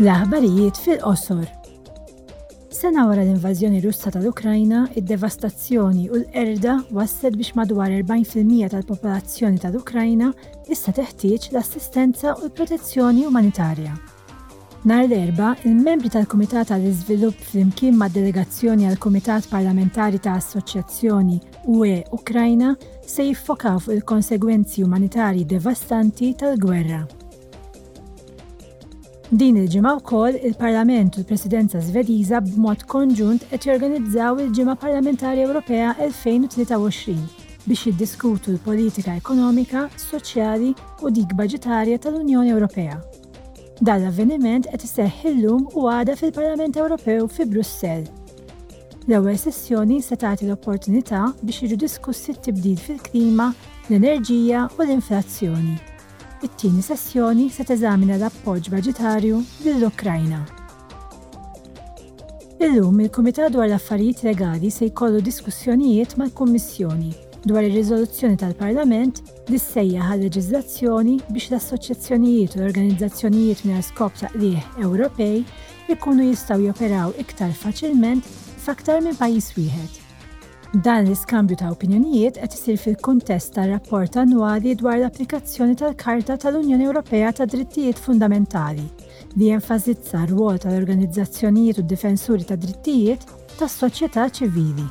L-aħbarijiet fil-qosor. Sena wara l-invażjoni Russa tal-Ukrajna, id-devastazzjoni u l-qerda wasslet biex madwar 40 fil-mija tal-popolazzjoni tal-Ukrajna issa teħtieġ l-assistenza u l-protezzjoni umanitarja. Nhar l-Erbgħa, il-membri tal-Kumitat għall-Iżvilupp flimkien mad-delegazzjoni għall-Kumitat Parlamentari ta' Assoċjazzjoni UE Ukrajna se jiffokaw fuq il-konsegwenzi umanitarji devastanti tal-gwerra. Din il-ġimgħa wkoll, il-Parlament u l-Presidenza Żvediża b'mod konġunt qed jorganizzaw il-Ġimgħa Parlamentari Ewropea 2023 biex jiddiskutu l-politika ekonomika, soċjali u dik baġitarja tal-Unjoni Ewropea. Dan l-avveniment qed iseħħ illum u għada fil-Parlament Ewropew fi Brussell. L-ewwel sessjoni se tagħti l-opportunità biex jiġu diskussi t-tibdil fil-klima, l-enerġija u l-inflazzjoni. It-tieni sessjoni se teżamina l-appoġġ baġitarju lill-Ukrajna. Illum il-Kumitat dwar l-Affarijiet Legali se jkollu diskussjonijiet mal-Kummissjoni dwar ir-riżoluzzjoni tal-Parlament li ssejjaħ għal leġiżlazzjoni biex l-assoċjazzjonijiet u l-organizzazzjonijiet mingħajr skop ta' qligħ Ewropej ikunu jistgħu joperaw iktar faċilment f'aktar minn pajjiż wieħed. Dan l-iskambju ta' opinjonijiet qed isir fil-kuntest tar-Rapport Annwali dwar l-Applikazzjoni tal-Karta tal-Unjoni Ewropea tad-Drittijiet Fundamentali, li jenfasizza r-rwol tal-organizzazzjonijiet u d-difensuri tad-drittijiet tas-soċjetà ċivili.